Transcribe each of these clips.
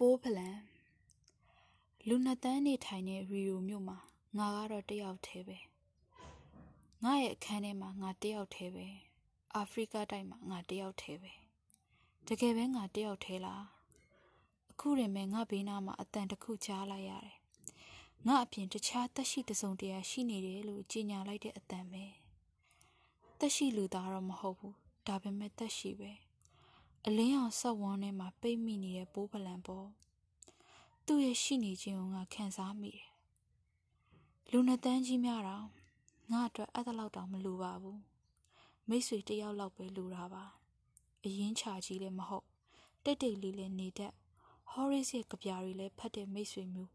ပိုးဖလန်လူနှစ်တန်းနေထိုင်တဲ့ရီယိုမြို့မှာငါကတော့တယောက်တည်းပဲငါရဲ့အခန်းထဲမှာငါတယောက်တည်းပဲအာဖရိကတိုက်မှာငါတယောက်တည်းပဲတကယ်ပဲငါတယောက်တည်းလားအခုရင်မဲ့ငါဘေးနားမှာအတန်တစ်ခုကြားလိုက်ရတယ်ငါအပြင်တခြားတက်ရှိတစုံတရာရှိနေတယ်လို့ကြေညာလိုက်တဲ့အတန်ပဲတက်ရှိလူသားတော့မဟုတ်ဘူးဒါပေမဲ့တက်ရှိပဲ အလင်းအောင်ဆက်ဝန်းထဲမှာပိတ်မိနေတဲ့ပိုးပလံပေါ်သူ့ရဲ့ရှိနေခြင်းကိုငါခံစားမိတယ်လူနှစ်တန်းကြီးများတော့ငါအတွက်အဲ့ဒါလောက်တောင်မလိုပါဘူးမိတ်ဆွေတယောက်လောက်ပဲလိုတာပါအရင်ချာကြီးလည်းမဟုတ်တိတ်တိတ်လေးလည်းနေတတ်ဟော်ရစ်ရဲ့ကြပြားတွေလည်းဖတ်တဲ့မိတ်ဆွေမျိုး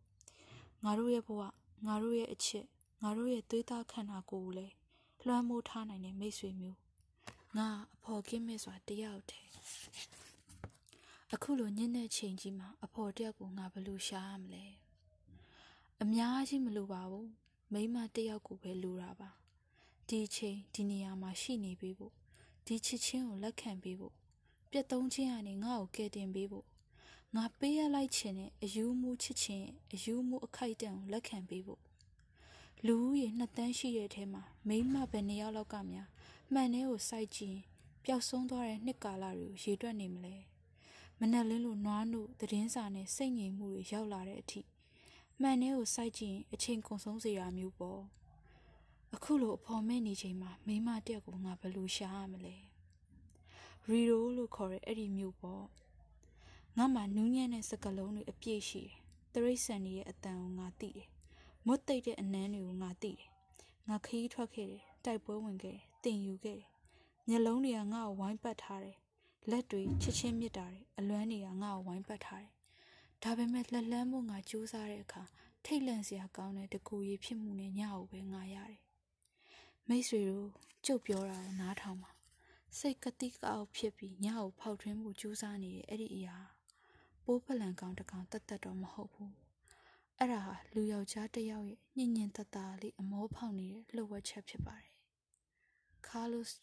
ငါတို့ရဲ့ဘဝငါတို့ရဲ့အချစ်ငါတို့ရဲ့သွေးသားခန္ဓာကိုယ်ကိုလည်းလွှမ်းမိုးထားနိုင်တဲ့မိတ်ဆွေမျိုး ငါအဖော်ကင်းမဲ့စွာတယောက်တည်းအခုလိုညနေချိန်ကြီးမှာအဖော်တယောက်ကိုငါဘယ်လိုရှာရမလဲအများကြီးမလိုပါဘူးမိမတယောက်ကိုပဲလိုတာပါဒီချိန်ဒီနေရာမှာရှိနေပေးဖို့ဒီချစ်ချင်းကိုလက်ခံပေးဖို့ပြတ်သုံးခြင်းကနေငါ့ကိုကယ်တင်ပေးဖို့ငါပေးရလိုက်ခြင်းနဲ့အယူမှုချစ်ခြင်းအယူမှုအခိုက်အတန့်ကိုလက်ခံပေးဖို့လူဦးရေနှစ်တန်းရှိတဲ့အထဲမှာမိမဘယ်နှစ်ယောက်လောက်ကများ မှန်တဲ့ကိုစိုက်ကြည့်ပျောက်ဆုံးသွားတဲ့နှစ်ကာလတွေကိုရေတွက်နေမလဲမနဲ့လင်းလို့နွားနို့သတင်းစာနဲ့စိတ်ငြိမ်မှုတွေရောက်လာတဲ့အထိမှန်တဲ့ကိုစိုက်ကြည့်အချိန်ကုန်ဆုံးစေတာမျိုးပေါ့အခုလိုအဖော်မဲ့နေချိန်မှာမိမတက်ကိုငါဘယ်လိုရှာရမလဲရီရိုလို့ခေါ်တဲ့အဲ့ဒီမျိုးပေါ့ငါမှနူးညံ့တဲ့စကလုံးတွေအပြည့်ရှိတယ်တရိတ်ဆန်ရဲ့အတန်ကိုငါသိတယ်မွတ်သိပ်တဲ့အနမ်းတွေကိုငါသိတယ်ငါခရီးထွက်ခဲ့တယ် တိုက်ပွဲဝင်ခဲ့တယ်တင်ယူခဲ့တယ်မျက်လုံးတွေကငါ့ကိုဝိုင်းပတ်ထားတယ်လက်တွေချစ်ချင်းမြစ်တာတွေအလွမ်းတွေကငါ့ကိုဝိုင်းပတ်ထားတယ်ဒါပေမဲ့လက်လန်းဖို့ငါကြိုးစားတဲ့အခါထိတ်လန့်စရာကောင်းတဲ့တကူရည်ဖြစ်မှုနဲ့ညကိုပဲငါရတယ်မိတ်ဆွေတို့ကြုတ်ပြောတာကိုနားထောင်ပါစိတ်ကတိကောက်ဖြစ်ပြီးညကိုဖောက်ထွင်းမှုကြိုးစားနေတဲ့အဲ့ဒီအရာပိုးဖလန်ကောင်တကောင်တတ်တတ်တော့မဟုတ်ဘူး အဲ့ဒါဟာလူယောက်ျားတစ်ယောက်ရဲ့ညင်ညင်တတလေးအမောဖောက်နေတဲ့လှုပ်ဝက်ချက်ဖြစ်ပါတယ်ကားလိုစ်